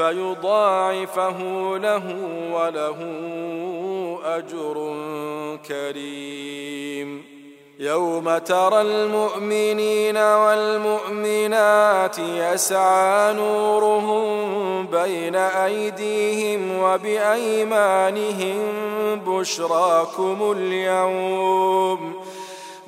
فيضاعفه له وله أجر كريم. يوم ترى المؤمنين والمؤمنات يسعى نورهم بين أيديهم وبأيمانهم بشراكم اليوم.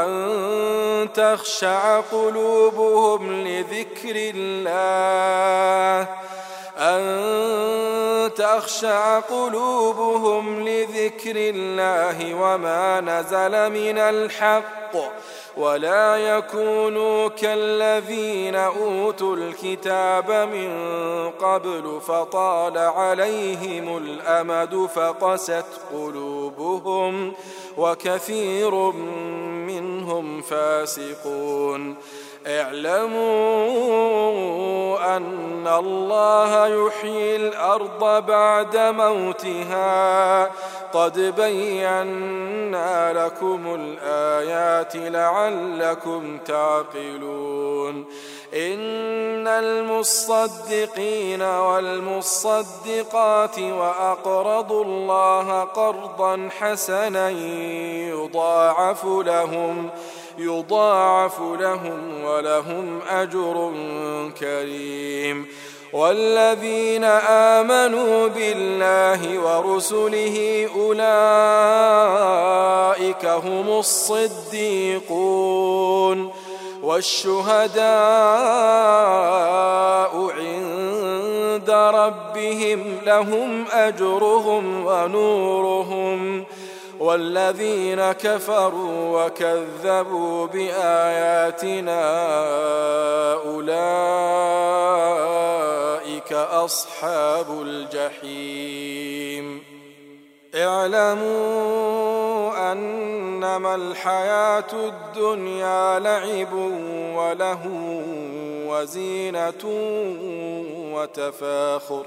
أن تخشع قلوبهم لذكر الله. أن تخشع قلوبهم لذكر الله وما نزل من الحق. ولا يكونوا كالذين أوتوا الكتاب من قبل فطال عليهم الأمد فقست قلوبهم وكثير منهم فاسقون اعلموا أن الله يحيي الأرض بعد موتها. قد بينا لكم الآيات لعلكم تعقلون. إن المصدقين والمصدقات وأقرضوا الله قرضا حسنا يضاعف لهم. يضاعف لهم ولهم أجر كريم. والذين آمنوا بالله ورسله أولئك هم الصديقون. والشهداء عند ربهم لهم أجرهم ونورهم. والذين كفروا وكذبوا بآياتنا أولئك أصحاب الجحيم. اعلموا أنما الحياة الدنيا لعب وله وزينة وتفاخر.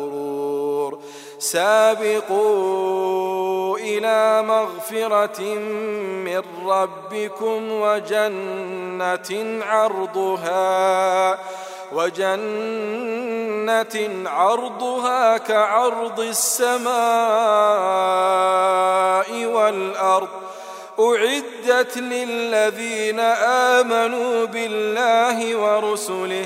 سابقوا إلى مغفرة من ربكم وجنة عرضها وجنة عرضها كعرض السماء والأرض. أعدت للذين آمنوا بالله ورسله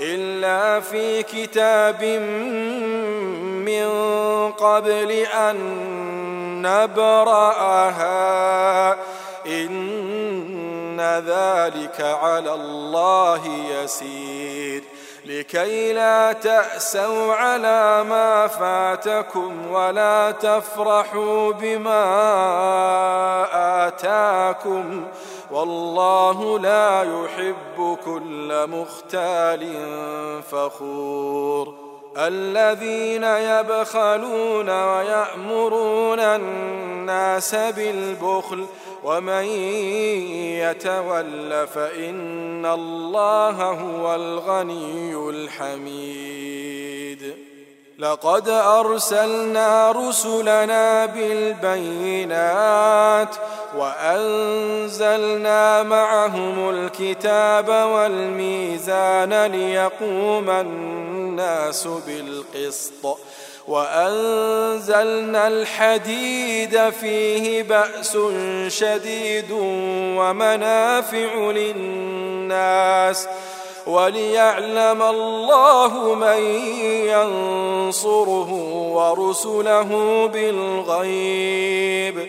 إلا في كتاب من قبل أن نبرأها. إن ذلك على الله يسير. لكي لا تأسوا على ما فاتكم ولا تفرحوا بما آتاكم. والله لا يحب كل مختال فخور. الذين يبخلون ويأمرون الناس بالبخل ومن يتول فإن الله هو الغني الحميد. لقد أرسلنا رسلنا بالبينات وأنزلنا معهم الكتاب والميزان ليقوم الناس بالقسط. وأنزلنا الحديد فيه بأس شديد ومنافع للناس. وليعلم الله من ينصره ورسله بالغيب.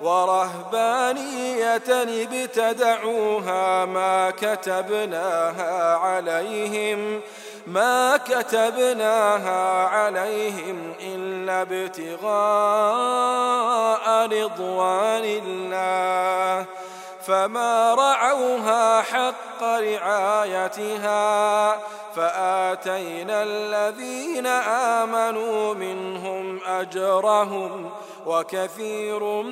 ورهبانية ابتدعوها ما كتبناها عليهم ما كتبناها عليهم إلا ابتغاء رضوان الله. فما رعوها حق رعايتها فآتينا الذين آمنوا منهم أجرهم وكثير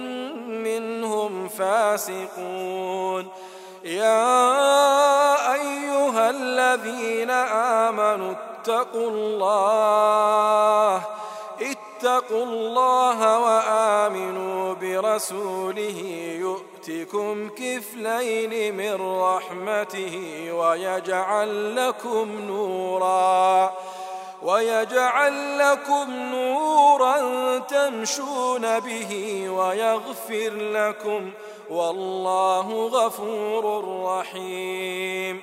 منهم فاسقون. يا أيها الذين آمنوا اتقوا الله اتقوا الله وآمنوا برسوله يؤتكم كفلين من رحمته ويجعل لكم نورا ويجعل لكم نورا تمشون به ويغفر لكم والله غفور رحيم.